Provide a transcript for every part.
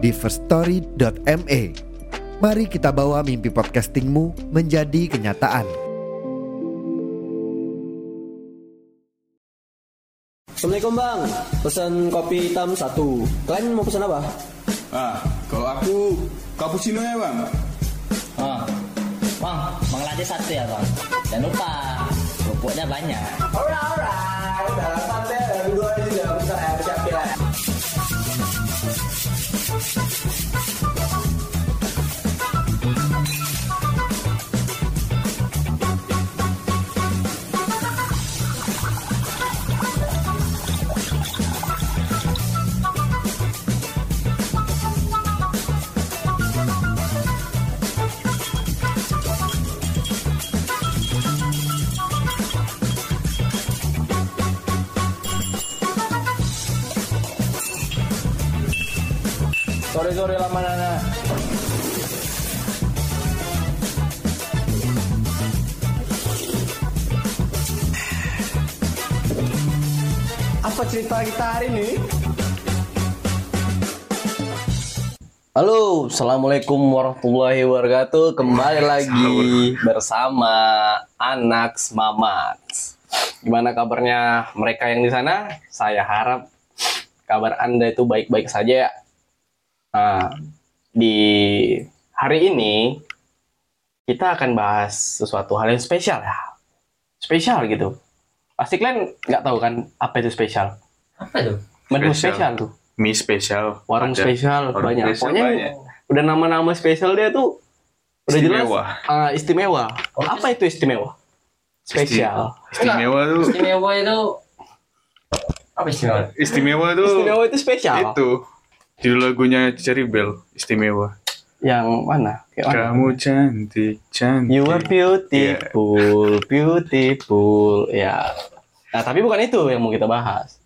di firststory.me. Mari kita bawa mimpi podcastingmu menjadi kenyataan. Assalamualaikum bang, pesan kopi hitam satu. Kalian mau pesan apa? Ah, kalau aku cappuccino ya bang. Oh, bang, bang latte satu ya bang. Jangan lupa, kerupuknya banyak. Alright, alright. Dalam santai, dua Sore-sore lama nana. Apa cerita kita hari ini? Halo, assalamualaikum warahmatullahi wabarakatuh. Kembali lagi bersama anak Mamax. Gimana kabarnya mereka yang di sana? Saya harap kabar anda itu baik-baik saja ya. Nah, di hari ini kita akan bahas sesuatu hal yang spesial ya. Spesial gitu. Pasti kalian nggak tahu kan apa itu spesial? Apa itu? Menu Spesial. spesial tuh. Mie spesial. Warung Ada. spesial Warung banyak. spesial Pokoknya banyak. udah nama-nama spesial dia tuh udah jelas Istimewa. ah, istimewa. apa itu istimewa? Spesial. Istimewa tuh. Istimewa itu apa istimewa? Istimewa tuh. Istimewa itu spesial. Itu. Judul lagunya Cherry Bell. Istimewa. Yang mana? Kayak mana? Kamu cantik, cantik. You are beautiful, beautiful. Ya. Nah, tapi bukan itu yang mau kita bahas.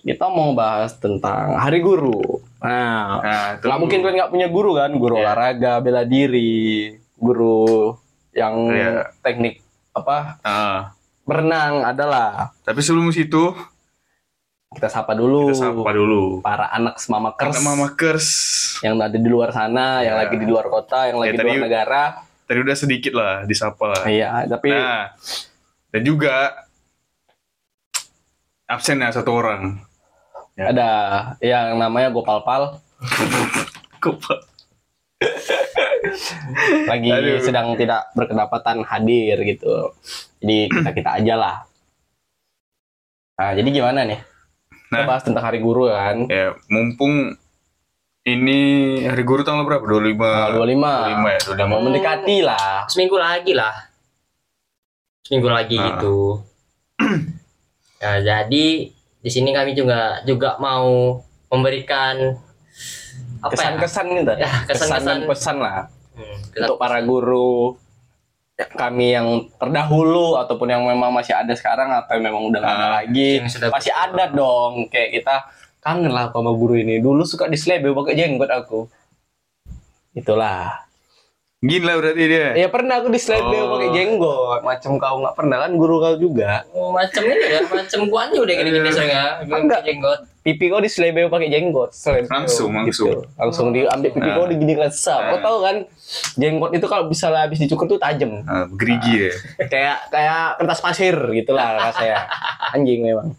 Kita mau bahas tentang Hari Guru. Nah, Nah, nggak mungkin kalian nggak punya guru kan? Guru Iya. olahraga, bela diri, guru yang Iya. teknik apa Ah, berenang adalah. tapi sebelum situ Kita sapa dulu. kita sapa dulu. Para anak semamakers Karena Mama Kers. yang ada di luar sana, yang Ya. lagi di luar kota, yang lagi Ya, di luar tadi- negara. Tadi udah sedikit lah disapa lah. Iya, tapi Nah, dan juga absen ya satu orang. ya. ada yang namanya Gopal Pal. Kok- lagi Aduh. sedang tidak berkedapatan hadir gitu. Jadi kita kita aja lah. Nah, jadi gimana nih? Kita Nah. bahas tentang Hari Guru kan. Ya, mumpung ini hari guru tanggal berapa? 25. Tanggal 25. 25 ya, Udah mau mendekati lah. Seminggu lagi lah. Seminggu lagi Ah. gitu. Nah, jadi di sini kami juga juga mau memberikan apa ya? Kesan-kesan gitu. Ya, kesan-kesan. Pesan lah Hmm, kesan- untuk para guru kami yang terdahulu ataupun yang memang masih ada sekarang atau yang memang udah nggak ada Ah, lagi masih ada dong kayak kita kangen lah sama guru ini dulu suka dislebe pakai jenggot aku itulah Gila berarti dia. ya pernah aku dislebe Oh. pakai jenggot macam kau nggak pernah kan guru kau juga Oh, macam ini ya, macam gua aja udah gini-gini soalnya. Enggak. jenggot. Pipi kau dislebe pakai jenggot Selebe Langsung, langsung. gitu. langsung diambil pipi Nah. kau diginikan sap kau Nah. tahu kan jenggot itu kalau bisa habis dicukur tuh tajam Ah, gerigi ya. kayak kayak kertas pasir gitulah rasanya anjing memang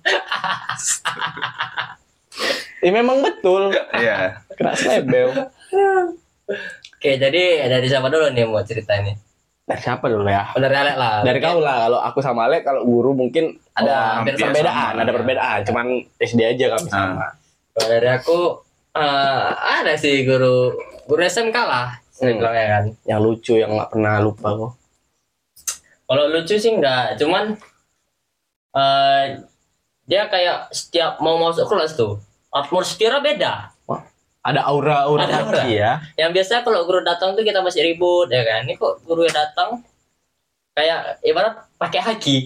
ya memang betul Iya. kena slebel Oke, jadi dari siapa dulu nih mau cerita ini? Dari siapa dulu ya Oh, dari Alek lah. dari kau lah kalau aku sama Alek kalau guru mungkin Oh, ada sama. perbedaan ada Ya. perbedaan cuman SD aja kami Ah. sama Kalau dari aku eh, ada sih guru guru SMK lah. Hmm. ya kan. yang lucu yang nggak pernah lupa kok Kalau lucu sih enggak, cuman eh dia kayak setiap mau masuk kelas tuh atmosfernya beda. Ada aura-aura Ada aura. ya. yang biasa kalau guru datang tuh kita masih ribut ya kan ini kok guru yang datang kayak ibarat pakai haki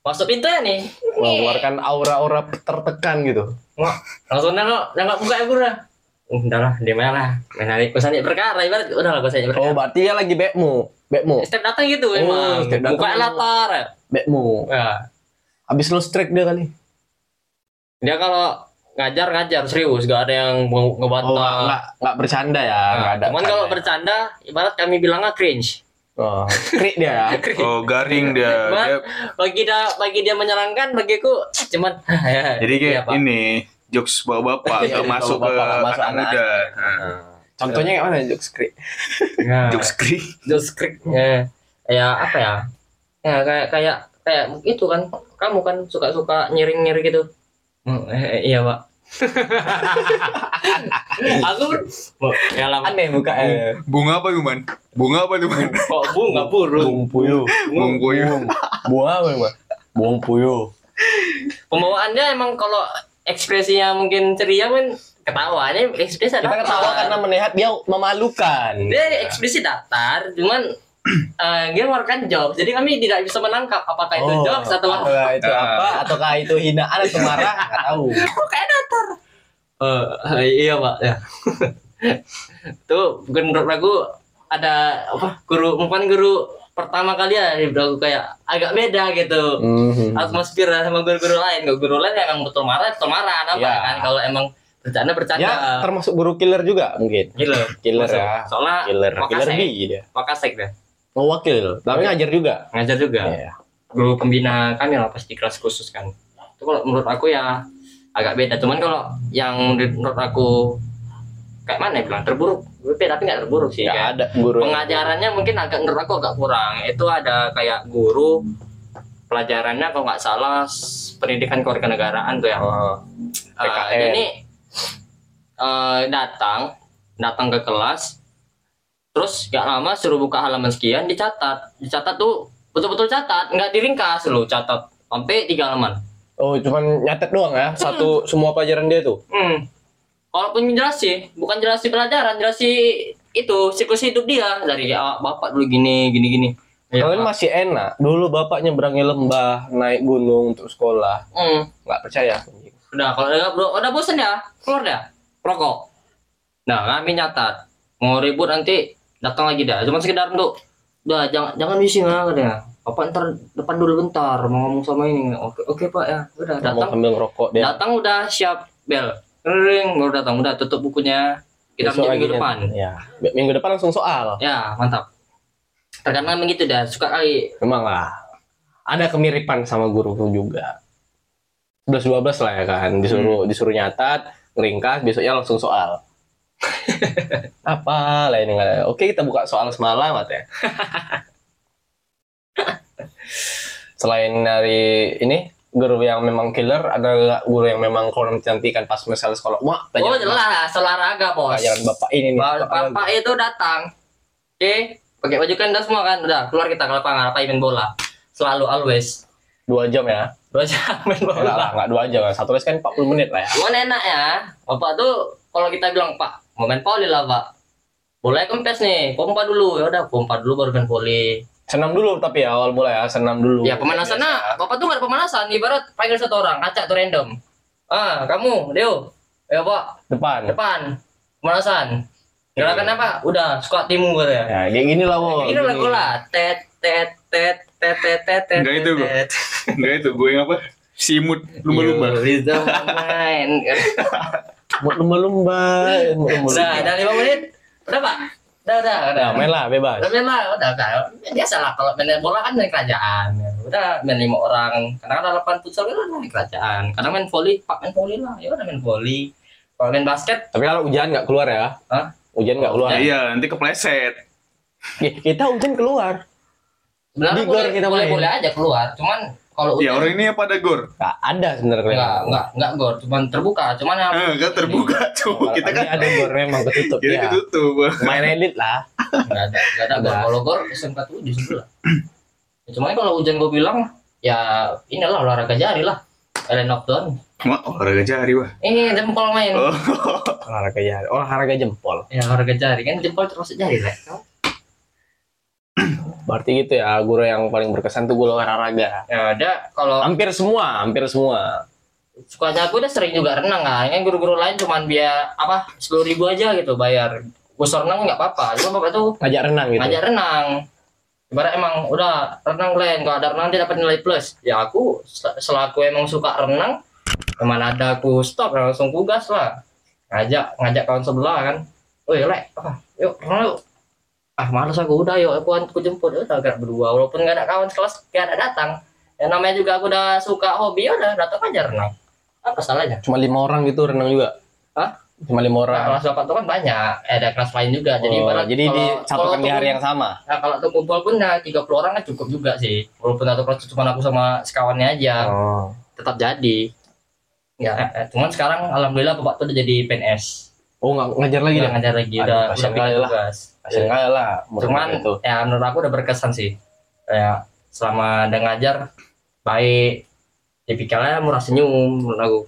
masuk pintu ya nih Mengeluarkan aura-aura tertekan gitu. Wah, langsung nengok nengok muka ya guru Uh, udahlah dia main lah main hari perkara ibarat udahlah kusani Oh, perkara berarti ya lagi bekmu. Bekmu. setiap datang gitu Oh, emang setiap datang muka emang. latar. Bekmu. ya Habis lo strike dia kali. dia kalau ngajar ngajar serius gak ada yang mau Oh, ngebantah nggak nggak nggak bercanda ya, Nah, nggak ada. cuman kalau bercanda ibarat kami bilangnya cringe oh, krik dia ya. Oh garing dia. Cuman, Dia- bagi dia bagi dia menyenangkan bagiku cuman ya, jadi kayak iya, ini jokes bapak-bapak Iya, nggak masuk ke masuk anak muda. Nah, Contohnya kayak mana jokes krik? Nah, Jokes krik. Joe Script ya ya apa ya ya kayak kayak kayak itu kan kamu kan suka suka nyiring nyiring gitu Hmm, eh, eh, iya pak aku ya lama Aneh muka eh. Bunga apa Yuman? Bunga apa Yuman? kok bunga burung Buang puyuh. Bung puyuh. Buang apa Bang? Buang puyuh. pembawaannya emang kalau ekspresinya mungkin ceria kan ketawanya ekspresi Kita ketawa karena melihat dia memalukan. dia ekspresi datar cuman eh, dia mengeluarkan jokes jadi kami tidak bisa menangkap apakah itu Oh, jokes atau apakah itu apa ataukah itu hinaan atau marah nggak tahu. Eh, iya pak ya. Tuh menurut aku ada apa guru mungkin guru pertama kali ya menurut aku kayak agak beda gitu. Mhm. Atmosfer sama guru-guru lain. Kalau guru lain emang betul marah, betul marah apa Ya. kan kalau emang bercanda bercanda. Ya termasuk guru killer juga mungkin. Killer Masuk. ya. Soalnya Killer, killer. B dia. Deh. Mau wakil, tapi ngajar juga. Ngajar juga. Iya. Guru pembina kami lah pasti kelas khusus kan. Itu kalau menurut aku ya agak beda. Cuman kalau yang menurut aku kayak mana ya bilang terburuk, tapi nggak terburuk sih. Kayak ada guru. yang- pengajarannya mungkin agak menurut aku agak kurang itu ada kayak guru pelajarannya kalau nggak salah pendidikan kewarganegaraan tuh ya Oh, PKN. ini eh, datang datang ke kelas terus gak lama suruh buka halaman sekian dicatat dicatat tuh betul-betul catat nggak diringkas loh catat sampai tiga halaman Oh, cuman nyatet doang ya. Satu semua pelajaran dia tuh. hmm. walaupun menjelasi bukan jelasi pelajaran jelasi itu siklus hidup dia dari ah, bapak dulu gini gini gini Ya, Kalian masih enak. Dulu bapaknya berangi lembah, naik gunung untuk sekolah. hmm. Nggak percaya. Udah kalau udah bro, udah bosen ya, keluar dah. Rokok. Nah, kami nyatat. Mau ribut nanti datang lagi dah. Cuma sekedar untuk udah jangan jangan bising lah katanya. Bapak ntar depan dulu bentar mau ngomong sama ini. Oke, oke Pak ya. Udah Mau datang. sambil ngerokok dia. Datang udah siap bel. Ring baru datang udah tutup bukunya. Kita Besok minggu depan. Ya, minggu depan langsung soal. Ya, mantap. Terkadang begitu dah, suka kali Memang lah. Ada kemiripan sama guruku juga. 11-12 lah ya kan. Disuruh disuruh nyatat, ngeringkas, besoknya langsung soal. Apa lah ini nggak- Oke kita buka soal semalam ya. Selain dari ini guru yang memang killer, ada guru yang memang kurang kecantikan pas misalnya sekolah? Wah, Oh jelas, olahraga bos. pelajaran bapak ini nih. Ba- Bapak itu datang. Oke, pakai baju kan udah semua kan, udah keluar kita ke lapangan apa main bola. Selalu always. Dua jam ya? Dua jam main bola. nggak dua jam. Satu les kan 40 menit lah ya. Cuman enak ya. Bapak tuh kalau kita bilang, "Pak, mau main voli lah, Pak." Boleh kempes nih, pompa dulu. Ya udah, pompa dulu baru main voli. Senam dulu tapi ya awal mulai ya, senam dulu. Ya pemanasannya, Bapak tuh gak ada pemanasan. Ibarat panggil satu orang, acak tuh random. Ah, kamu, Deo. Ya, Pak, Depan. depan. Pemanasan. Gerakan apa? Udah, squat timu gitu ya. Ya, kayak gini lah, Wo. Ini lagu lah. Tet tet tet tet tet tet tet. Enggak itu, gua. tet. Enggak itu gue yang apa? Simut lumba-lumba. The main. Mau lumba-lumba. Udah, udah lima menit. Udah pak. Udah, udah, udah. Ya, main lah, bebas. Udah main lah, udah kan. Biasa lah kalau main bola kan main kerajaan. Udah main lima orang. Karena ada delapan futsal kan main kerajaan. Kadang main volley, pak main volley lah. Ya udah main volley. Kalau main basket, Tapi kalau hujan nggak keluar ya? Hah? Hujan nggak keluar. Ya, iya, nanti kepleset. Ki- Kita hujan keluar. sebenarnya Di boleh, kita boleh, boleh aja keluar. Cuman kalau Ya orang ini apa ada gor? Nggak ada sebenarnya. enggak, enggak, enggak gor, cuman terbuka. Cuman yang Eh, kan terbuka cuy. Kita kan ada gor memang ketutup ya. ketutup. Main edit lah. Enggak ada, enggak ada Ada. gor. Kalau gor SMK tuh di sebelah. Ya, Cuma kalau hujan gue bilang ya inilah olahraga jari lah. Kalian knockdown. Wah, olahraga jari wah. Ini jempol main. Oh. olahraga jari olahraga jempol Ya olahraga jari kan jempol terus jari lah. Berarti gitu ya guru yang paling berkesan tuh guru olahraga Ya ada kalau hampir semua hampir semua sukanya aku udah sering juga renang kan. Kan guru-guru lain cuman biar apa sepuluh ribu aja gitu bayar. Khusus renang nggak apa-apa. Cuma bapak tuh ngajak renang gitu ngajak renang. Ibarat emang udah renang kalian kalau ada renang dia dapat nilai plus. Ya aku sel- selaku emang suka renang, ke mana ada aku stop langsung ku gas lah. Ngajak ngajak kawan sebelah kan. Woi lek, apa? Yuk renang yuk. Ah malas aku udah yuk aku aku jemput udah gerak berdua walaupun nggak ada kawan sekelas nggak ada datang. Ya namanya juga aku udah suka hobi ya udah datang aja renang. Apa salahnya? cuma lima orang gitu renang juga Hah? cuma lima orang Nah, kelas bapak tuh kan banyak, ada kelas lain juga. Jadi Oh, ibarat jadi disatukan di hari yang sama Nah kalau tuh kumpul pun ya 30 orang kan cukup juga sih. Walaupun satu kelas cuma aku sama sekawannya aja, oh. tetap jadi. Ya, eh, cuman sekarang alhamdulillah bapak tuh udah jadi PNS. Oh nggak ngajar lagi dah ngajar lagi, udah udah kali lah. Kasian kali lah menurut Cuman itu ya menurut aku udah berkesan sih. Kayak selama dia ngajar baik, tipikalnya murah senyum menurut aku.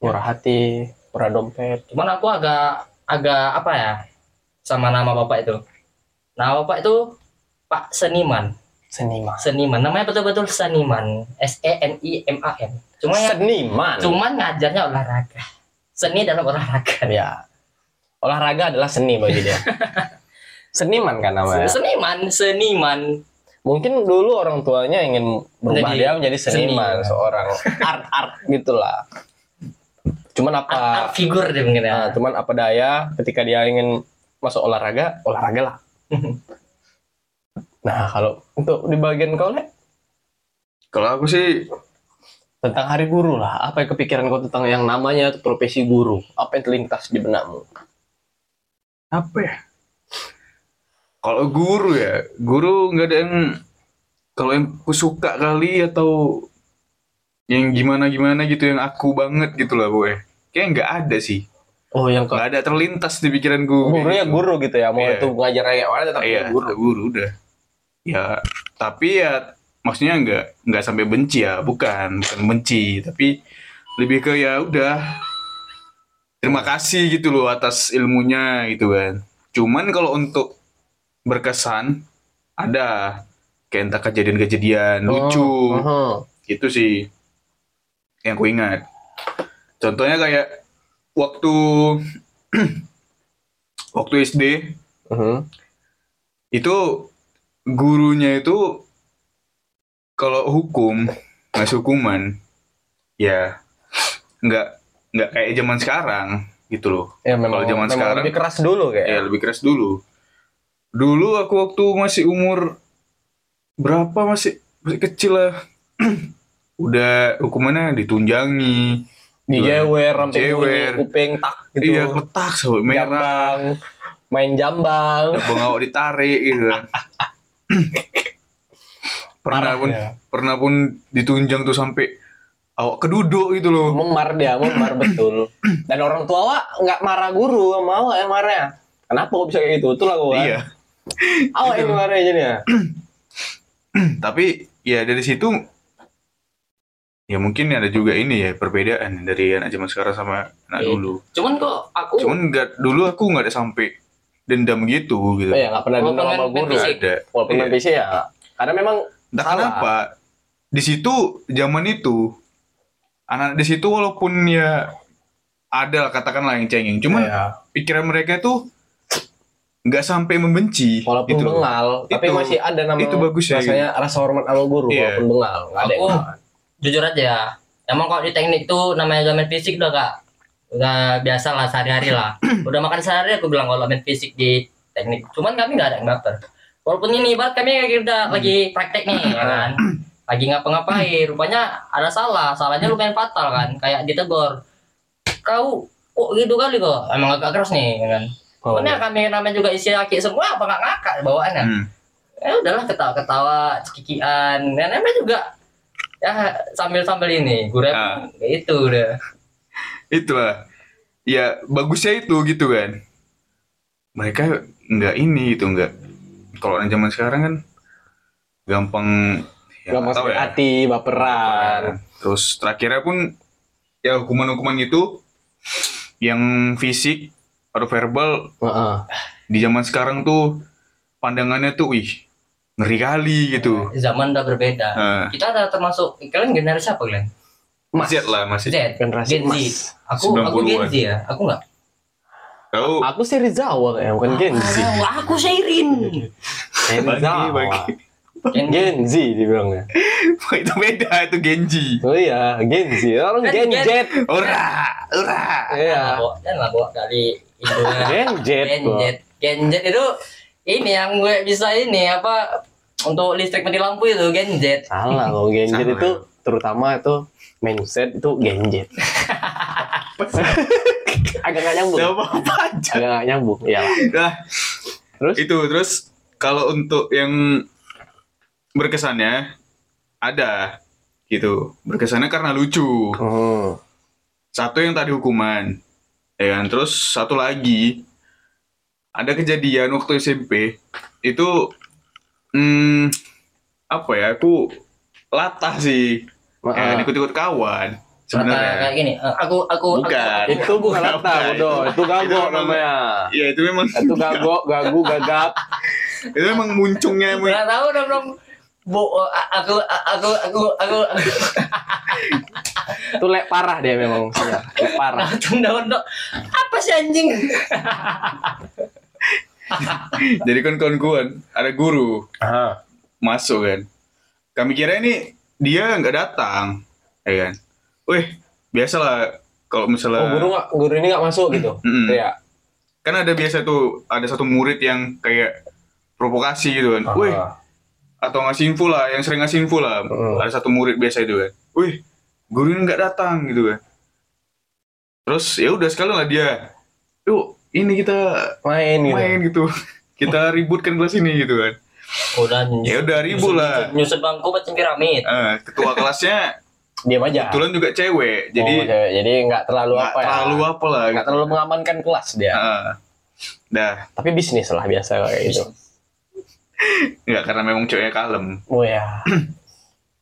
murah hati murah dompet Cuman aku agak agak apa ya sama nama bapak itu. Nama bapak itu Pak Seniman. seniman Seniman. Namanya betul-betul Seniman. S E N I M A N. Cuma ya seniman cuman ngajarnya olahraga. Seni dalam olahraga. ya olahraga adalah seni bagi dia seniman kan namanya Seniman, seniman. mungkin dulu orang tuanya ingin berubah Jadi dia menjadi seniman seniman. seorang art art gitulah cuman apa Art, art figur dia mungkin ya. Nah, cuman apa daya ketika dia ingin masuk olahraga, olahraga lah. nah, kalau untuk di bagian kau Le, Kalau aku sih tentang hari guru lah, apa yang kepikiran kau tentang yang namanya profesi guru? Apa yang terlintas di benakmu? Apa ya? Kalau guru ya, guru nggak ada yang kalau yang aku suka kali atau yang gimana gimana gitu yang aku banget gitu lah gue. Kayak nggak ada sih. Oh, yang Nggak ada terlintas di pikiranku. guru ya gitu. guru gitu ya, mau Iya. itu ngajar kayak mana tetap Iya, guru. guru. guru udah. Ya, tapi ya maksudnya nggak nggak sampai benci ya, bukan, bukan benci, tapi lebih ke ya udah terima kasih gitu loh atas ilmunya gitu kan. Cuman kalau untuk berkesan ada kayak entah kejadian-kejadian lucu Mhm. gitu sih yang ku ingat. Contohnya kayak waktu waktu SD Mhm. itu gurunya itu kalau hukum ngasih hukuman ya nggak nggak kayak zaman sekarang gitu loh Ya memang, Kalau zaman memang sekarang- lebih keras dulu kayak. ya lebih keras dulu dulu aku waktu masih umur berapa masih masih kecil lah udah hukumannya ditunjangi Dijewer sampai Jewer. kuping tak gitu. iya letak sampai merah Jambang, main jambang. bengau ditarik gitu kan pernah Parah pun ya. pernah pun ditunjang tuh sampai awak keduduk gitu loh. Memar dia memar betul. Dan orang tua awak nggak marah guru sama awak yang marah kenapa kok bisa kayak gitu? Itulah gua. Iya. Awak yang marah jadinya tapi ya dari situ ya mungkin ada juga ini ya perbedaan dari anak zaman sekarang sama anak Iya. dulu. Cuman kok aku cuman nggak dulu aku nggak ada sampai dendam gitu gitu. Oh ya nggak pernah dendam sama guru. ada. Walaupun Iya. fisik ya. Karena memang Entah Salah. kenapa di situ zaman itu anak di situ walaupun ya ada lah katakanlah yang cengeng cuman ya, pikiran mereka tuh nggak sampai membenci walaupun gitu bengal tapi Itu- masih ada namanya itu bagus ya, rasanya rasa hormat sama guru Iya. walaupun bengal nggak ada Aku- yang jujur aja. Emang kalau di teknik tuh namanya main fisik udah gak udah biasa lah sehari-hari lah. udah makan sehari aku bilang kalau main fisik di teknik. Cuman kami nggak ada yang baper. Walaupun ini ibarat kami lagi udah lagi praktek nih ya kan. Lagi ngapa-ngapain, rupanya ada salah. Salahnya lumayan fatal kan. Kayak ditegur. Kau kok gitu kali kok. Emang agak keras nih ya kan. Oh, ya kami namanya juga isi laki semua apa nggak ngakak bawaannya Hmm. ya udahlah ketawa-ketawa cekikian dan namanya juga ya sambil-sambil ini gue Ah. itu udah itulah ya bagusnya itu gitu kan mereka nggak ini gitu nggak kalau orang zaman sekarang kan gampang ya Gak nggak tahu masuk ya. hati, baperan. Terus terakhirnya pun ya hukuman-hukuman itu yang fisik atau verbal Heeh. di zaman sekarang tuh pandangannya tuh wih ngeri kali gitu. Zaman udah berbeda. Nah, Kita ada termasuk kalian generasi apa kalian? Mas. Z lah masih. Z. Generasi Gen Z. Aku aku 90-an. Gen Z ya. Aku enggak. Kau Aku Serizawa kayak bukan Gen Z. Aku Seirin. Serizawa. bagi. Gen Z. Gen Z dibilangnya. itu beda itu Genji. Oh iya, Gen Z. Orang Kan Gen Gen- Z. Ora, ora. Iya. Dan lah bawa dari Indonya. Gen Z. Gen. Z. Gen Z itu ini yang gue bisa ini apa untuk listrik mati lampu itu Gen Z. Salah loh Gen Z itu terutama itu mindset itu Gen Z. Agak gak nyambung. Agak gak nyambung. Iya. Nah, Terus? itu terus kalau untuk yang berkesannya ada gitu. Berkesannya karena lucu. Hmm. Satu yang tadi hukuman. Ya kan? Terus satu lagi ada kejadian waktu SMP itu hmm, apa ya? Aku latah sih. Ya, Maaf. ikut-ikut kawan Kata kayak sebenarnya. gini. eh, Aku aku Bukan. aku- Itu bukan Bukan, lata, bukan. bodoh. Itu gagok Itu namanya. Ya itu memang Itu gagok, gagu, gagap. itu memang muncungnya aku nggak tahu dong belum. Bu, eh, aku aku aku aku Itu lek parah dia memang. Iya, lek parah. daun dok. Apa sih anjing? jadi kan kawan-kawan ada guru Ah. masuk kan. Kami kira ini dia nggak datang, ya kan? Wih, biasalah kalau misalnya Oh, guru nggak, guru ini nggak masuk gitu. Mm-mm. Iya. kan ada biasa tuh ada satu murid yang kayak provokasi gitu kan. Wih. Atau ngasih info lah, yang sering ngasih info lah. Mm. Ada satu murid biasa itu kan. Wih, guru ini nggak datang gitu kan. Terus ya udah sekalian lah dia. Yuk, ini kita main gitu. main gitu. Kita ributkan kelas ini gitu kan. Udah Ya udah ribut lah. Nyusun bangku macam piramid. Eh, ketua kelasnya Diam aja. kebetulan juga cewek. Jadi oh, cewek. jadi nggak terlalu nggak apa ya? terlalu apa lah. Nggak terlalu mengamankan kelas dia. Heeh. Dah, Tapi bisnis lah biasa kayak gitu. Nggak karena memang ceweknya kalem. Oh ya.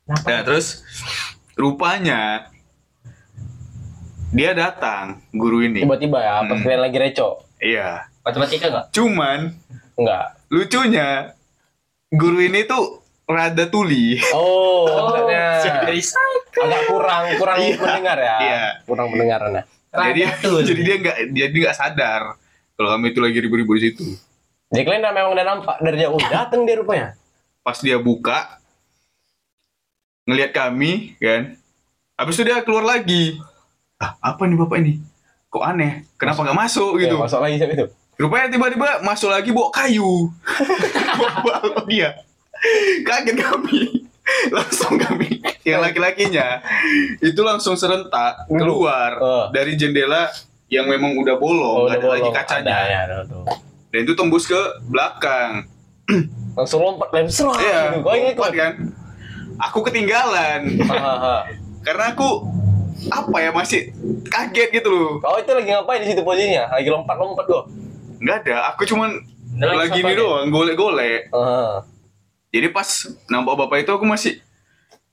Nah, terus rupanya dia datang guru ini. Tiba-tiba ya, pas Hmm. kalian lagi reco. Iya. Matematika nggak? Cuman Enggak. lucunya guru ini tuh rada tuli. Oh, maksudnya Dari agak kurang kurang Iya. mendengar ya. Iya. Kurang pendengarannya. jadi tuh. jadi dia nggak dia dia nggak sadar kalau kami itu lagi ribut-ribut di situ. Udah memang udah nampak dari jauh datang dia rupanya. Pas dia buka ngelihat kami kan. Habis itu dia keluar lagi. Ah, apa nih Bapak ini? Kok aneh? Kenapa nggak masuk Gitu. gitu? masuk lagi siapa itu. Rupanya tiba-tiba masuk lagi bawa kayu. bawa balok dia. Kaget kami. Langsung kami yang laki-lakinya itu langsung serentak keluar Oh. dari jendela yang memang udah bolong, Oh, udah ada lagi bolong. kacanya. Ada, ya, ada, tuh. Dan itu tembus ke belakang. Langsung lompat lem serah. Iya, gitu. Lompat kan. Aku ketinggalan karena aku apa ya masih kaget gitu loh. Kau itu lagi ngapain di situ posisinya? Lagi lompat-lompat kok. Nggak ada, aku cuman lagi ini doang, golek-golek. Heeh. Jadi pas nampak bapak itu aku masih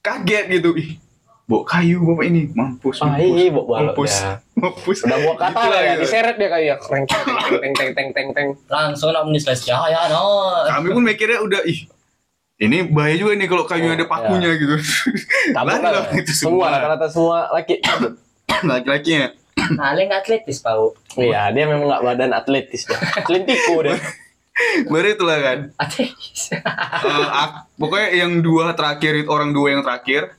kaget gitu. Ih, bawa kayu bapak ini. Mampus, Ah, mampus. iya, bawa balok mampus. ya. Mampus. Udah bawa kata Gitu lah, ya, gitu. diseret dia kayak teng teng teng teng teng teng teng. Langsung nak menisles cahaya no. Kami pun mikirnya udah ih. Ini bahaya juga nih kalau kayunya Oh, ada pakunya gitu. Tabuk Lari lah. lah itu Semua semua. rata-rata semua laki. Laki-lakinya. Aleng atletis pau. Iya, dia memang nggak badan atletis dia. Atletiko dia. Baru itulah kan. Atletis. Eh, ak- pokoknya yang dua terakhir itu orang dua yang terakhir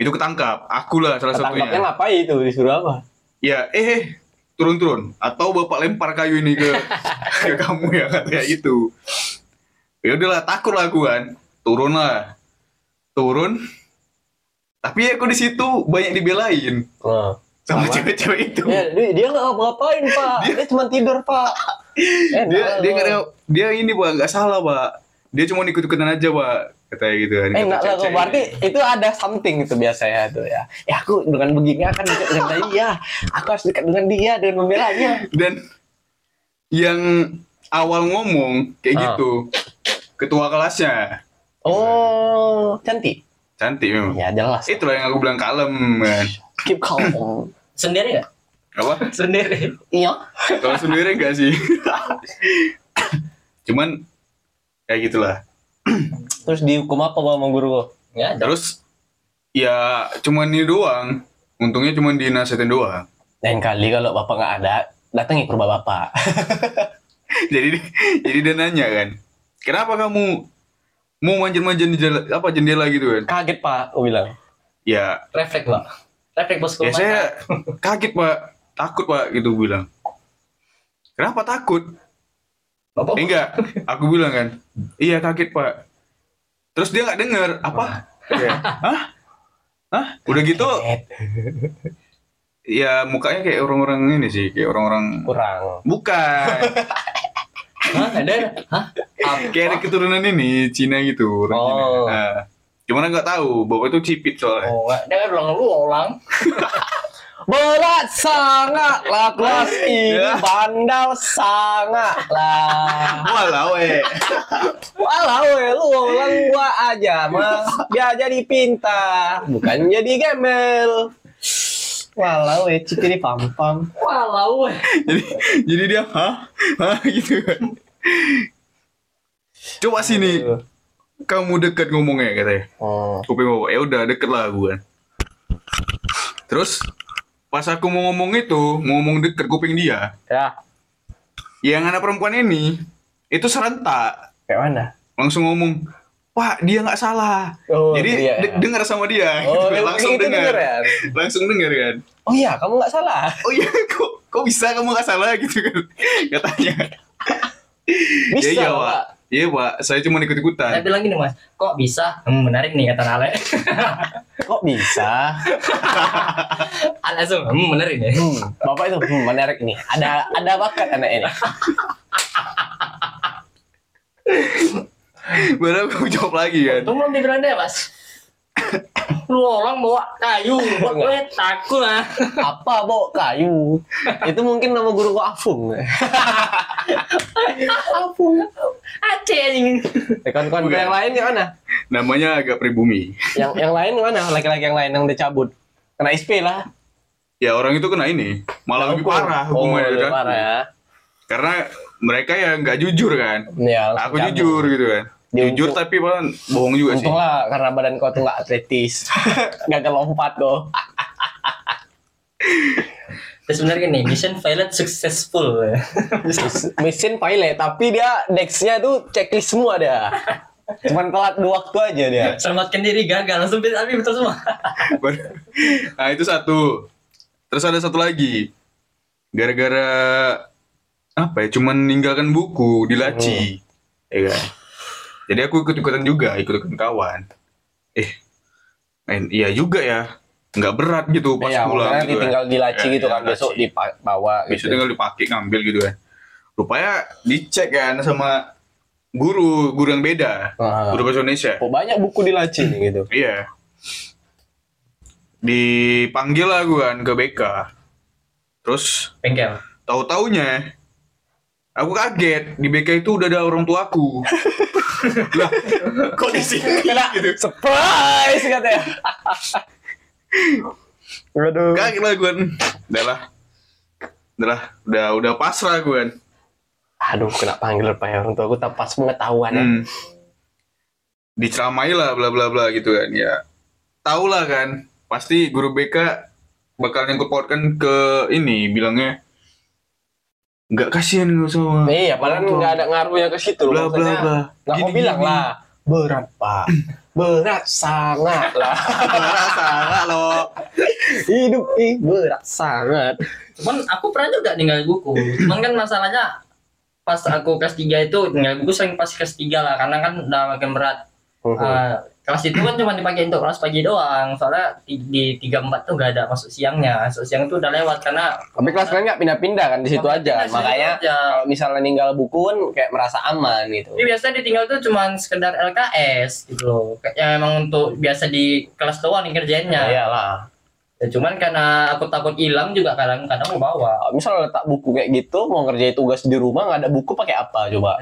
itu ketangkap. Aku lah salah Ketangkapnya satunya. ngapain itu disuruh apa? Ya, eh turun-turun atau bapak lempar kayu ini ke ke kamu ya kayak gitu. Ya udahlah takut lah aku kan. Turun lah. Turun. Tapi aku di situ banyak dibelain Oh. sama cewek-cewek itu. Ya, dia, dia nggak ngapain pak. Dia, cuma tidur pak. Eh, dia dia nggak ada- dia ini pak nggak salah pak. Dia cuma ikut-ikutan aja pak katanya gitu kan. Eh enggak lah, cewek-cewek. berarti itu ada something itu biasanya tuh ya. Ya aku dengan begini akan dekat dengan dia. Aku harus dekat dengan dia dengan membelanya. dan yang awal ngomong kayak Ah. gitu ketua kelasnya Oh, cantik. cantik memang Ya jelas. itulah yang aku bilang kalem kan Keep calm. Sendiri nggak? apa Sendiri. Iya. kalau sendiri enggak sih cuman kayak gitulah Terus dihukum apa sama guru kok? Ya, terus ya cuman ini doang. Untungnya cuman dinasihatin doang. Lain kali kalau bapak nggak ada, datangi ke rumah bapak. jadi jadi dia nanya kan kenapa kamu mau manjat-manjat di jala- apa jendela gitu kan? Kaget pak, aku bilang. ya. Refleks pak. Refleks bos ya saya kaget pak. Takut pak gitu bilang. Kenapa takut? Bapak Eh, enggak. Aku bilang kan iya kaget pak terus dia nggak dengar apa Kayak, hah hah udah gitu ya mukanya kayak orang-orang ini sih kayak orang-orang Kurang. bukan Hah, ada? Hah? kayak ada keturunan ini Cina gitu orang Cina. Oh. Nah, cuman nggak tahu bapak itu cipit soalnya Oh, dia kan ulang lu ulang. Berat sangat lah kelas ini Ya. bandal sangat lah. walau eh Walau ya lu ulang gua aja mah biar jadi pintar bukan jadi gembel. Walau ya cikiri pam pam. Walau. jadi jadi dia hah hah gitu kan coba sini kamu dekat ngomongnya katanya Oh. kuping bapak ya udah deket lah gue kan terus pas aku mau ngomong itu mau ngomong deket kuping dia Ya, yang anak perempuan ini itu serentak kayak mana? langsung ngomong pak dia nggak salah Oh, jadi iya. de- dengar sama dia Oh, gitu. langsung dengar ya? langsung dengar kan Oh iya, kamu nggak salah. oh iya kok kok bisa kamu nggak salah gitu kan katanya Bisa, ya, iya Pak. Iya pak saya cuma ikut Saya ikutan bilang gini mas, kok bisa? Hmm, menarik nih kata Ale. Kok bisa? Ale langsung, hmm, menarik nih. Hmm, bapak itu hmm, menarik nih. Ada ada bakat anak ini. baru aku jawab lagi kan Untung belum dibilang deh mas. Lu orang bawa kayu, buat gue takut lah. Apa bawa kayu? Itu mungkin nama guru kok Afung. Afung. Aceh anjing. Kawan-kawan Bukan. yang lain gimana? namanya agak pribumi Yang yang lain mana? Laki-laki yang lain yang udah cabut. Kena SP lah. ya orang itu kena ini malah lebih parah Oh, hukumannya lebih kan parah ya. karena mereka ya nggak jujur kan Ya, aku cabut. jujur gitu kan jujur tapi malah bohong juga sih Untung lah karena badan kau tuh nggak atletis. Gagal lompat kok. Terus sebenarnya gini, mission pilot successful. Mesin pilot tapi dia Dex-nya tuh checklist semua dia. Cuman telat dua waktu aja dia. Selamatkan diri gagal, langsung tapi betul semua. Nah itu satu terus ada satu lagi gara-gara apa ya cuman ninggalkan buku di laci ya kan jadi aku ikut ikutan juga ikut ikutan kawan eh main iya juga ya nggak berat gitu pas Iya, pulang gitu kan. tinggal dilaci Ya, gitu ya, kan besok laci. dibawa besok gitu. tinggal dipakai ngambil gitu kan rupanya dicek kan sama guru guru yang beda Ah. guru bahasa Indonesia Kok banyak buku dilaci nih gitu. Iya. Dipanggil lah gue kan ke BK. Terus Bengkel. tahu taunya aku kaget di BK itu udah ada orang tuaku. lah, kok di sini gitu. Surprise katanya. Waduh. Kaget lah gue. Udah lah. Udah lah, udah udah pasrah gue kan. Aduh, kena panggil pak ya orang tua aku tak pas pengetahuan ya. Hmm. Diceramai lah bla bla bla gitu kan ya. Tahu lah kan, pasti guru BK bakal nyangkut pautkan ke ini bilangnya nggak kasihan nggak sama Iya, padahal nggak ada ngaruhnya ke situ bla loh. bla bla Nggak mau bilang gini. lah. Berat pak. Berat sangat lah. salah loh Hidup ini berat sangat. Cuman aku pernah juga ninggal buku. Cuman kan masalahnya pas aku kelas 3 itu tinggal buku sering pas kelas 3 lah karena kan udah makin berat. Eh, kelas itu kan cuma dipakai untuk kelas pagi doang. Soalnya di, di 34 tuh gak ada masuk siangnya. Masuk siang tuh udah lewat karena Tapi kelas kalian nggak pindah-pindah kan di situ aja. Makanya aja. kalau misalnya ninggal buku kan kayak merasa aman gitu. Tapi biasanya ditinggal tuh cuman sekedar LKS gitu loh. Kayak emang untuk biasa di kelas doang nih kerjainnya. Ya iyalah. Ya, cuman karena aku takut hilang juga kadang-kadang mau bawa. Misal letak buku kayak gitu, mau ngerjain tugas di rumah nggak ada buku pakai apa coba?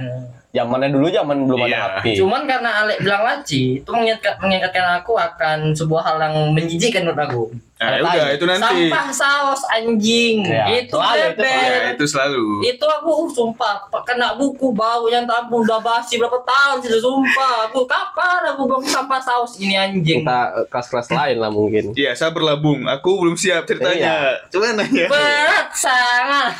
Zamannya dulu zaman belum Iya. ada HP. Cuman karena Alek bilang laci, itu mengingat, mengingatkan aku akan sebuah hal yang menjijikkan menurut aku. Nah, ya udah itu nanti. Sampah saus anjing. Ya, itu selalu itu, bebek. Ya, itu selalu. Itu aku uh, sumpah kena buku bau yang tampung udah basi berapa tahun sudah sumpah. Aku kapan aku buang sampah saus ini anjing. Kita eh, kelas-kelas lain lah mungkin. Iya, sabar lah Bung. Aku belum siap ceritanya. Coba nanya. Berat sangat.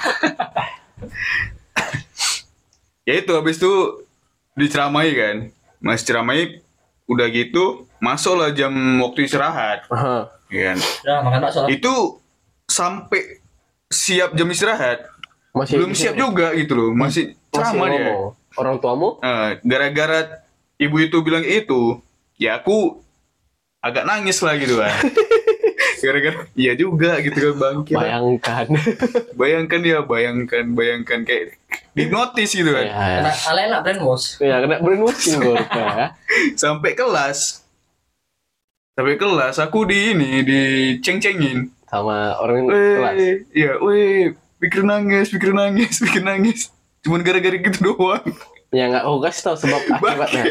Ya itu habis itu diceramai kan. Mas ceramai udah gitu masuklah jam waktu istirahat. Aha. Ya kan? Udah makan bakso lah. Itu sampai siap jam istirahat Masih belum siap juga gitu loh. Masih ceramah dia. Orang tuamu? Eh, gara-gara ibu itu bilang itu, ya aku agak nangis lah gitu kan. gara-gara iya juga gitu kan bang. Kira- Bayangkan. Bayangkan ya, bayangkan, bayangkan kayak hipnotis gitu kan. Kena ya, Alek nak brainwash. ya kena brainwashing gue ya. Sampai kelas. Sampai kelas aku di ini diceng-cengin. Sama orang kelas. Weh, iya, weh, pikir nangis, pikir nangis, pikir nangis. Cuman gara-gara gitu doang. Ya nggak aku kasih tahu sebab akibatnya.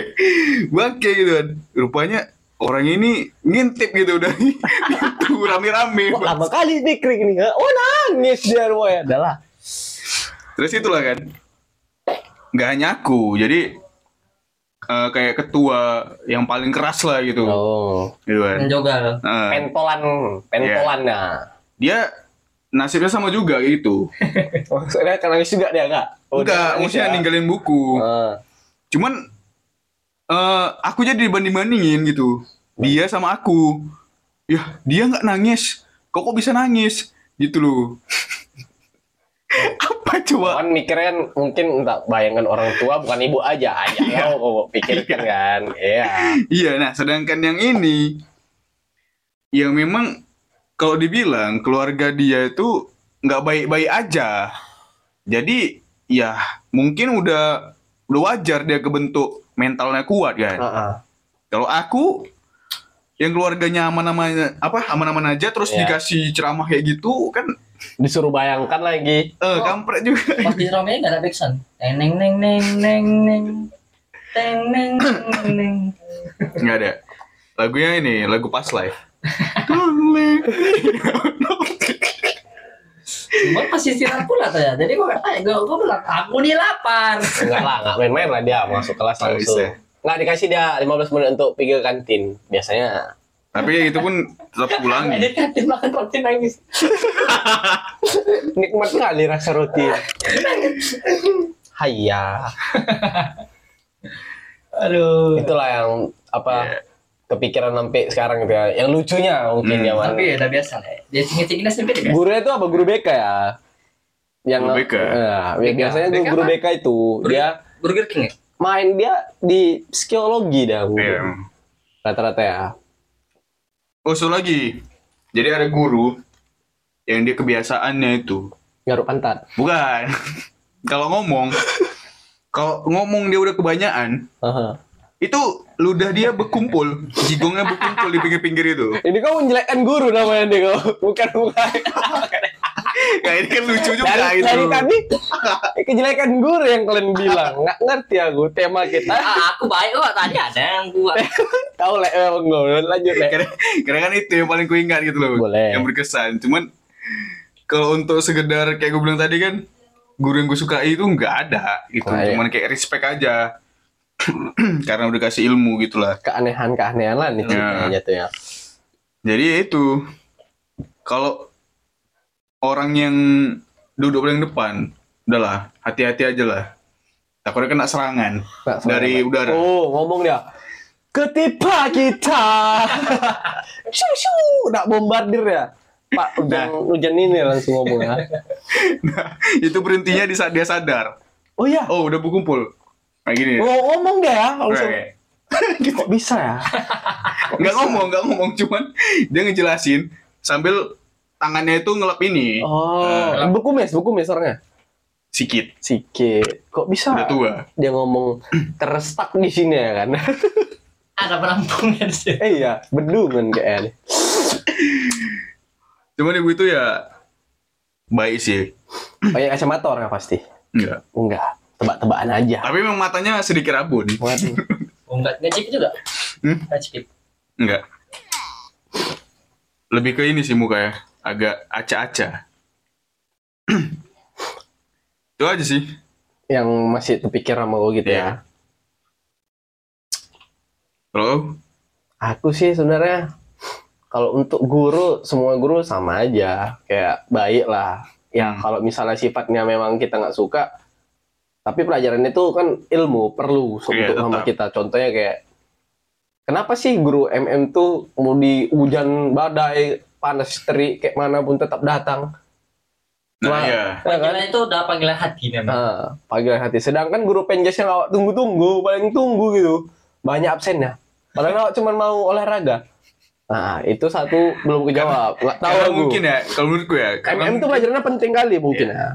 Bangke, gitu kan. Rupanya orang ini ngintip gitu udah itu rame-rame. Lama kali pikir gini? ha? Oh nangis dia rumahnya. Udah lah. Terus itulah kan. Nggak hanya aku, jadi eh, kayak ketua yang paling keras lah gitu. Oh. Gitu kan. Menjogal. Nah, Pentolan, pentolan nah. dia nasibnya sama juga gitu. Maksudnya kan nangis juga dia nggak? Oh, Enggak, maksudnya ya? ninggalin buku. Ah. Cuman eh aku jadi dibanding-bandingin gitu. Dia sama aku. Ya, dia nggak nangis. Kok kok bisa nangis? Gitu loh. Coba? Kan mikirnya kan mungkin entah bayangkan orang tua bukan ibu aja aja ya kok pikirkan kan. Iya. Iya, nah sedangkan yang ini yang memang kalau dibilang keluarga dia itu nggak baik-baik aja. Jadi ya mungkin udah udah wajar dia kebentuk mentalnya kuat kan. Heeh. Kalau aku yang keluarganya aman-aman apa aman-aman aja terus Iya. dikasih ceramah kayak gitu kan Disuruh bayangkan lagi. eh kampret juga. Pas di ceramahnya nggak ada backsound. Neng neng neng neng neng neng. Teng neng neng neng. nggak ada. Lagunya ini lagu pas live. Cuman pasti istirahat pula tuh ya. Jadi gue kata, gue gue bilang aku nih lapar. Enggak lah, enggak main-main lah dia masuk kelas langsung. Enggak dikasih dia 15 menit untuk pergi ke kantin. Biasanya Tapi ya itu pun tetap pulang. Jadi kantin makan roti nangis. nikmat kali rasa roti. Hayya. Aduh. Itulah yang apa Iya. kepikiran sampai sekarang gitu ya. Yang lucunya mungkin Hmm. ya. Tapi ya udah biasa lah. ya. Dia cingin-cingin SMP deh. Gurunya itu apa guru BK ya? Yang Guru BK? Nah, BK. biasanya tuh BK guru apa? BK itu dia Burger King ya? main dia di psikologi dah Iya. mungkin. rata-rata ya. Oh, so lagi. Jadi ada guru yang dia kebiasaannya itu Garuk pantat. bukan. kalau ngomong kalau ngomong dia udah kebanyakan, Aha. itu ludah dia berkumpul, jigongnya berkumpul di pinggir-pinggir itu. Ini kau menjelekkan guru namanya nih kau. Bukan bukan. Nah, ini kan lucu juga dari, itu. dari tadi kejelekan guru yang kalian bilang. Nggak ngerti aku tema kita. Ah, aku baik kok. Tadi ada yang buat. Kau lek eh, enggak lanjut lek. Karena, karena kan itu yang paling kuingat gitu loh. Boleh. Yang berkesan. Cuman kalau untuk sekedar kayak gue bilang tadi kan guru yang gue sukai itu nggak ada gitu. Nah, iya. Cuman kayak respect aja. karena udah kasih ilmu gitu lah. Keanehan-keanehan lah nih Ya. ceritanya jatuhnya. Jadi ya itu kalau orang yang duduk paling depan, udahlah hati-hati aja lah. Takutnya kena serangan salah, dari Pak. udara. Oh, ngomong dia. Ketipa kita. Shoo, shoo. Nak bombardir ya. Pak, hujan, hujan ini langsung ngomong ya. Nah, itu berhentinya di saat dia sadar. Oh iya. Oh, udah berkumpul. Kayak gini. Oh, ngomong dia ya. Langsung. Kayak- Kok bisa ya? nggak ngomong nggak ngomong cuman dia ngejelasin sambil tangannya itu ngelap ini Oh, bukumis, bukumis orangnya. sikit Sikit. Kok bisa? udah tua Dia ngomong terstak di sini ya kan? Ada penampungnya di sini. eh iya, bendungan kayaknya. Cuman ibu itu ya baik sih. Pakai kacamata orang pasti. Enggak. Enggak. Tebak-tebakan aja. Tapi memang matanya sedikit rabun. Waduh. Oh, enggak ngecip juga. Hmm? Ngecip. Enggak. Lebih ke ini sih muka ya. Agak acak-acak. itu aja sih. Yang masih terpikir sama gue gitu Iya. ya. Kalau Aku sih sebenarnya kalau untuk guru semua guru sama aja kayak baik lah. Ya Hmm. kalau misalnya sifatnya memang kita nggak suka, tapi pelajaran itu kan ilmu perlu so- Iya, untuk sama kita. Contohnya kayak kenapa sih guru MM tuh mau di hujan badai panas terik kayak mana pun tetap datang? nah Wah. ya. Ya kan? Itu udah panggilan hati memang. Nah, panggilan hati. Sedangkan guru penjas yang awak tunggu-tunggu, paling tunggu gitu. Banyak absennya. Padahal awak cuma mau olahraga. Nah, itu satu belum kejawab. Nggak tahu aku. mungkin ya, kalau menurutku ya. karena MM itu pelajarannya penting kali mungkin ya.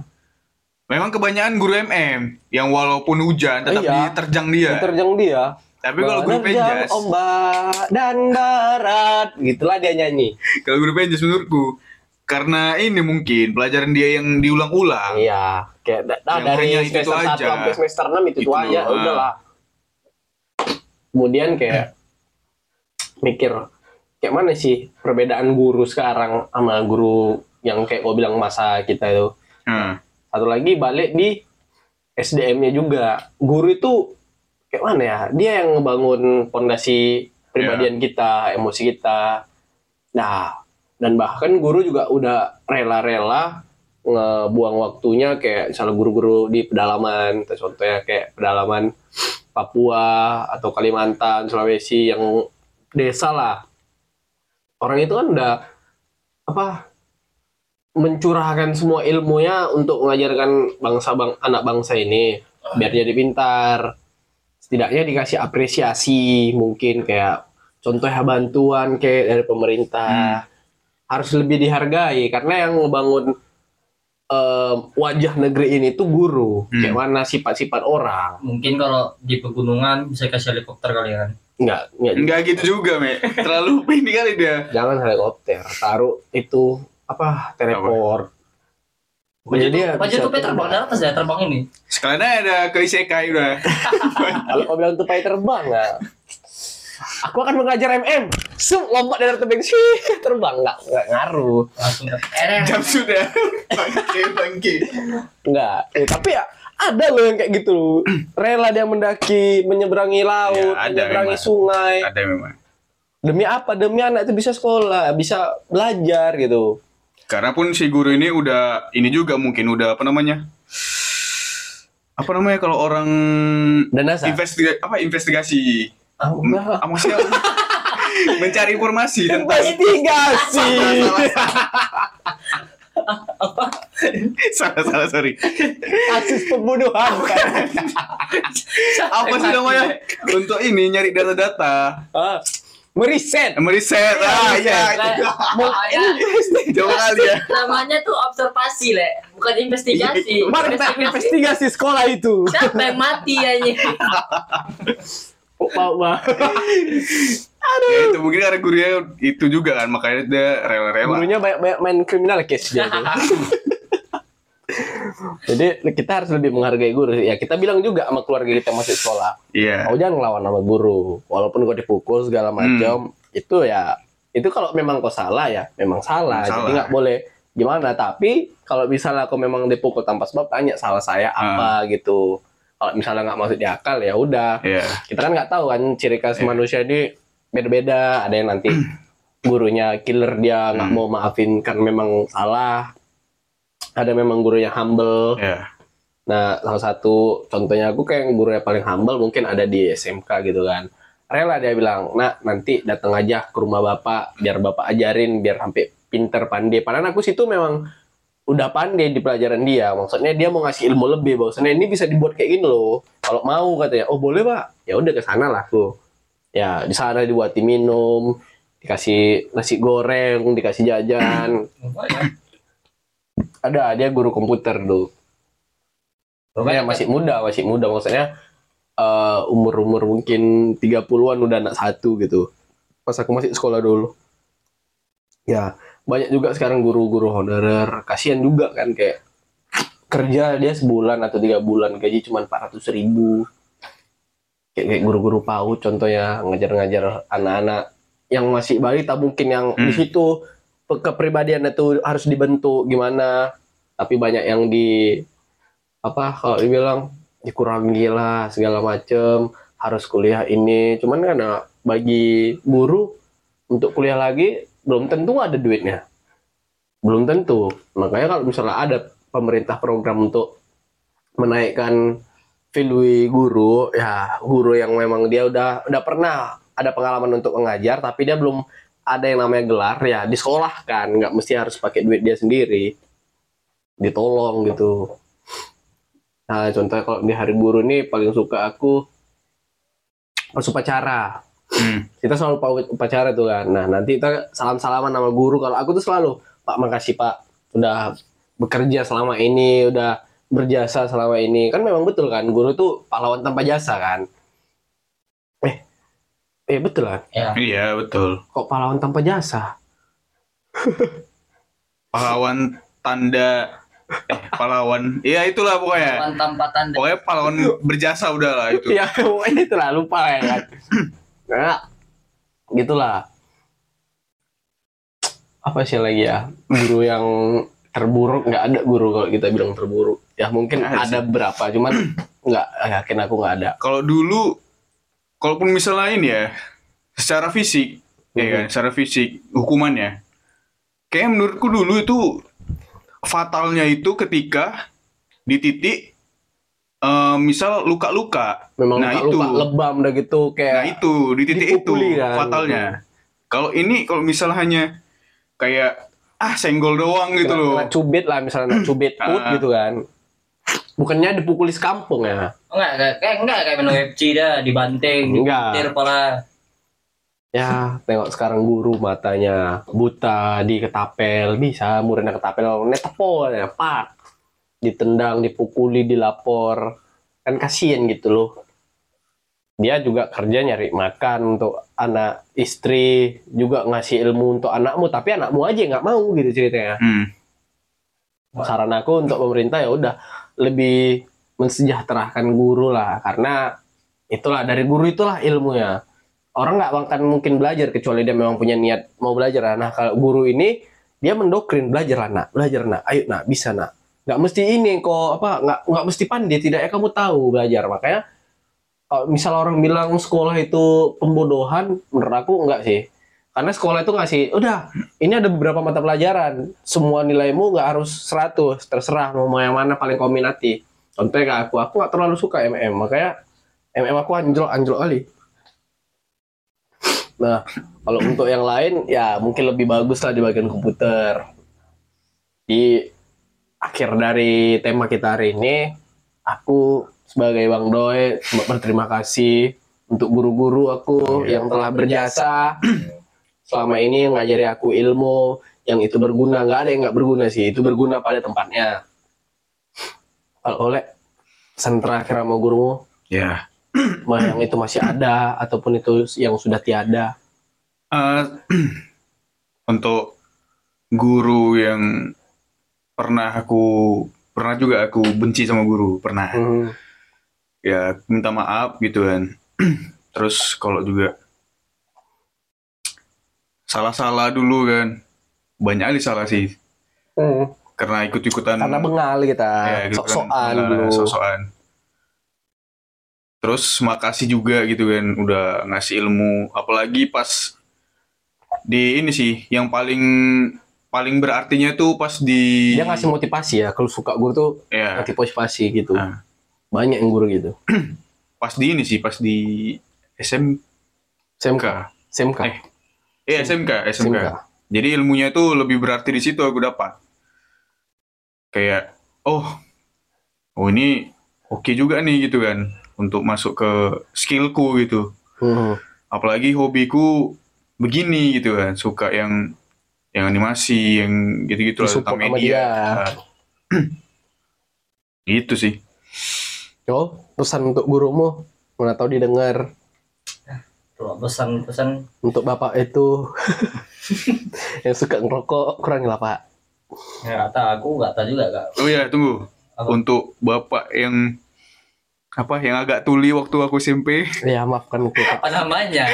Memang kebanyakan guru MM yang walaupun hujan tetap Iya. diterjang dia. Terjang dia. Tapi kalau guru Menerjang penjas, ombak dan barat, gitulah dia nyanyi. kalau guru penjas menurutku karena ini mungkin pelajaran dia yang diulang-ulang. Iya, kayak Yang dari itu semester 1 aja. sampai semester 6 itu, Itu tuh aja, ah. udahlah. Kemudian kayak mikir kayak mana sih perbedaan guru sekarang sama guru yang kayak gue bilang masa kita itu. Hmm. Satu lagi balik di SDM-nya juga. Guru itu kayak mana ya? Dia yang ngebangun fondasi pribadian kita, emosi kita. Nah, dan bahkan guru juga udah rela-rela ngebuang waktunya kayak misalnya guru-guru di pedalaman, contohnya kayak pedalaman Papua atau Kalimantan, Sulawesi yang desa lah. Orang itu kan udah apa mencurahkan semua ilmunya untuk mengajarkan bangsa bang anak bangsa ini biar jadi pintar. Setidaknya dikasih apresiasi mungkin kayak contohnya bantuan kayak dari pemerintah harus lebih dihargai karena yang ngebangun em, wajah negeri ini tuh guru Hmm. kayak mana sifat-sifat orang Mungkin kalau di pegunungan bisa kasih helikopter kali kan. nggak nggak Enggak gitu juga, Me. Terlalu ini kali dia. jangan helikopter taruh itu apa teleport Jadi itu, dia baju bisa itu terbang dari atas ya terbang ini. Sekalian aja ada ke isekai udah. Kalau kau bilang tupai terbang nggak? Aku akan mengajar MM. Sum lompat dari tebing sih terbang nggak nggak ngaruh. Langsung Jam sudah. Bangke, bangke. Nggak. Eh, tapi ya ada loh yang kayak gitu. Rela dia mendaki, menyeberangi laut, Ya, ada menyeberangi memang. sungai. Ada memang. Demi apa? Demi anak itu bisa sekolah, bisa belajar gitu. Karena pun si guru ini udah ini juga mungkin udah apa namanya? Apa namanya kalau orang Dan NASA. investigasi apa investigasi Ah, enggak. Ah, maksudnya mencari informasi tentang Investigasi. salah salah sorry Kasus pembunuhan. apa sih namanya untuk ini nyari data-data Ah, Meriset. meriset ah iya itu jauh kali ya Namanya tuh observasi, Le. Bukan investigasi. Kemarin kita Investigasi. investigasi sekolah itu. Siapa yang mati aja? Mau, mau. ya itu mungkin karena gurunya itu juga kan makanya dia rela-rela Gurunya banyak-banyak main kriminal case dia tuh. Jadi kita harus lebih menghargai guru. Ya kita bilang juga sama keluarga kita masuk sekolah. iya Kau jangan ngelawan sama guru. Walaupun kau dipukul segala macam, itu ya itu kalau memang kau salah ya memang salah. Salah. Jadi nggak boleh gimana. Tapi kalau misalnya kau memang dipukul tanpa sebab, tanya salah saya apa gitu. Kalau misalnya nggak masuk di akal ya udah. iya Kita kan nggak tahu kan ciri khas Iya. manusia ini beda-beda. Ada yang nanti gurunya killer dia nggak Hmm. mau maafin kan memang salah. Ada memang gurunya humble. iya Nah, salah satu contohnya aku kayak guru yang paling humble mungkin ada di SMK gitu kan. Rela dia bilang, nah nanti datang aja ke rumah bapak, biar bapak ajarin, biar sampai pinter pandai. Padahal aku situ memang udah pandai di pelajaran dia. Maksudnya dia mau ngasih ilmu lebih, bahwasannya ini bisa dibuat kayak gini loh. Kalau mau katanya, oh boleh pak, ya udah ke sana lah aku. Ya di sana dibuatin minum, dikasih nasi goreng, dikasih jajan. Ada dia guru komputer dulu. Ya masih muda, masih muda maksudnya eh, umur-umur mungkin 30-an udah anak satu gitu. Pas aku masih sekolah dulu. Ya, banyak juga sekarang guru-guru honorer kasihan juga kan kayak kerja dia sebulan atau tiga bulan gaji cuma 400 ribu kayak, kayak guru-guru PAUD contohnya ngajar-ngajar anak-anak yang masih balita mungkin yang di Hmm. situ kepribadian itu harus dibentuk gimana. Tapi banyak yang di apa kalau dibilang dikurangi lah segala macem. Harus kuliah ini. Cuman kan nah, bagi guru untuk kuliah lagi belum tentu ada duitnya. Belum tentu. Makanya kalau misalnya ada pemerintah program untuk menaikkan value guru ya guru yang memang dia udah udah pernah ada pengalaman untuk mengajar tapi dia belum ada yang namanya gelar ya disekolahkan. Nggak mesti harus pakai duit dia sendiri. Ditolong gitu. Nah contohnya kalau di hari guru ini paling suka aku pas upacara. Hmm. kita selalu pak upacara tuh kan. Nah nanti kita salam salaman sama guru. Kalau aku tuh selalu pak makasih pak. Udah bekerja selama ini udah berjasa selama ini. Kan memang betul kan guru tuh pahlawan tanpa jasa kan eh betul kan Ya. Iya betul. kok pahlawan tanpa jasa Pahlawan tanda eh pahlawan. Iya itulah pokoknya. Pahlawan tanpa tanda. Pokoknya pahlawan berjasa udah lah itu. ya pokoknya itulah lupa ya kan nah gitulah apa sih lagi ya guru yang terburuk nggak ada guru kalau kita bilang terburuk ya mungkin ada berapa cuman nggak yakin aku nggak ada Kalau dulu, kalaupun misalnya ini ya, secara fisik, ya kan, secara fisik hukumannya, kayak menurutku dulu itu fatalnya itu ketika di titik eh, misal luka-luka. memang Nah, luka, itu. luka lebam udah gitu Nah kayak itu di titik itu kan. fatalnya. Kalau ini kalau misal hanya kayak ah senggol doang gitu kena, loh. kena cubit lah misalnya cubit put Ah. gitu kan bukannya dipukuli sekampung ya? Enggak, kayak kayak enggak kayak main UFC dah dibanting, Enggak. kepala. ya tengok sekarang guru matanya buta di ketapel. Bisa muridnya ketapel netepo ya pak. Ditendang dipukuli dilapor. Kan kasihan gitu loh. Dia juga kerja nyari makan untuk anak istri juga ngasih ilmu untuk anakmu tapi anakmu aja nggak mau gitu ceritanya. Hmm. saran aku untuk pemerintah ya udah lebih mensejahterakan guru lah. Karena itulah dari guru itulah ilmunya. Orang nggak akan mungkin belajar kecuali dia memang punya niat mau belajar. Nah kalau guru ini dia mendokrin belajar lah nak belajar nak. Ayo nak bisa nak. Nggak mesti ini kok apa nggak nggak mesti pandai tidak. Ya kamu tahu belajar. Makanya kalau misal orang bilang sekolah itu pembodohan menurut aku enggak sih karena sekolah itu ngasih udah ini ada beberapa mata pelajaran. Semua nilaimu nggak harus 100 terserah mau yang mana paling kau minati contohnya kayak aku aku nggak terlalu suka MM makanya MM aku anjlok anjlok kali. Nah kalau untuk yang lain ya mungkin lebih bagus lah di bagian komputer. Di akhir dari tema kita hari ini aku sebagai Bang Doi berterima kasih untuk guru-guru aku yang telah berjasa selama ini ngajari aku ilmu yang itu berguna. Nggak ada yang nggak berguna sih. Itu berguna pada tempatnya. Kalau oleh pesan terakhir sama gurumu? Ya. mah yang itu masih ada ataupun itu yang sudah tiada? Eh, untuk guru yang pernah aku pernah juga aku benci sama guru pernah. Hmm, ya minta maaf gitu kan. Terus kalau juga salah-salah dulu kan. Banyak kali salah sih. Hmm. karena ikut-ikutan. Karena bengal kita. Ya, sok-sokan Nah, dulu. sok-sokan. terus makasih juga gitu kan udah ngasih ilmu. Apalagi pas di ini sih yang paling paling berartinya tuh pas di dia ngasih motivasi ya kalau suka guru tuh ya ngasih motivasi gitu. Ah. banyak yang guru gitu. Pas di ini sih pas di SM SMK SMK Eh, eh SMK, SMK SMK jadi ilmunya tuh lebih berarti di situ aku dapat. Kayak oh oh ini oke juga nih gitu kan untuk masuk ke skillku gitu. Hmm. apalagi hobiku begini gitu kan suka yang yang animasi yang gitu-gitu lah tentang media. dia. Gitu sih. Yo, pesan untuk gurumu mana tahu didengar pesan-pesan Untuk bapak itu yang suka ngerokok kurangi lah pak. ya tahu aku nggak tahu juga kak. Oh ya, tunggu. Apa? Untuk bapak yang apa yang agak tuli waktu aku SMP, Ya maafkan aku. Apa namanya?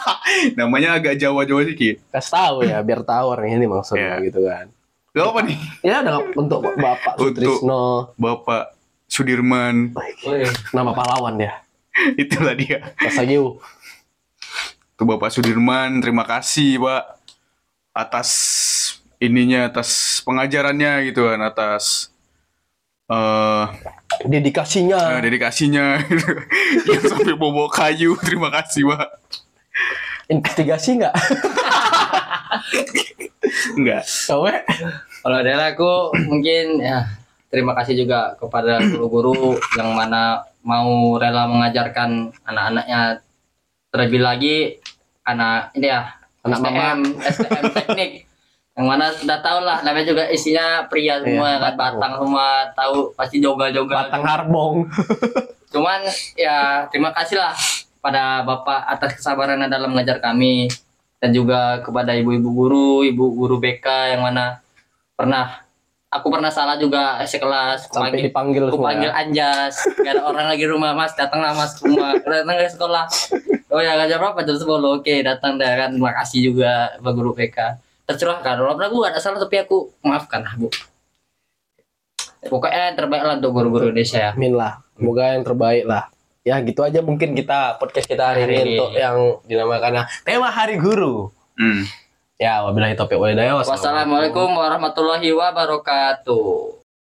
namanya agak Jawa-Jawa sedikit. Kasih tahu ya biar tahu orang ini maksudnya Iya. gitu kan. Gak apa nih? Ya udah untuk bapak Untuk- Sutrisno Bapak Sudirman, Wih, nama pahlawan ya. itulah dia. Kasagiu. Untuk Bapak Sudirman, terima kasih Pak atas ininya, atas pengajarannya gitu kan, atas eh Dedikasinya. Nah, dedikasinya yang sampai bobo kayu. Terima kasih, Pak. Investigasi nggak? Enggak. Kowe? Kalau dari aku mungkin ya terima kasih juga kepada guru-guru yang mana mau rela mengajarkan anak-anaknya terlebih lagi anak ini ya Anak STM STM teknik. Yang mana sudah tahu lah namanya juga isinya pria semua Iya, kan batang. semua tahu pasti joga-joga. Batang Harbong. cuman ya terima kasih lah pada bapak atas kesabarannya dalam mengajar kami. Dan juga kepada ibu-ibu guru ibu guru BK yang mana pernah aku pernah salah juga sekelas. Sampai panggil dipanggil aku semua. panggil ya. Anjas. Gak ada orang lagi rumah mas datanglah mas rumah datang ke sekolah oh ya ngajar berapa jam sepuluh oke datang deh kan terima kasih juga pak guru BK tercerahkan walaupun aku gak ada salah tapi aku maafkan bu pokoknya yang terbaik lah untuk guru-guru Indonesia ya Amin lah. Semoga yang terbaik lah. Ya gitu aja mungkin kita podcast kita hari, Hari ini ini. untuk yang dinamakan tema Hari Guru. Hmm. Ya, wabillahi taufiq walhidayah. Wassalamualaikum warahmatullahi wabarakatuh.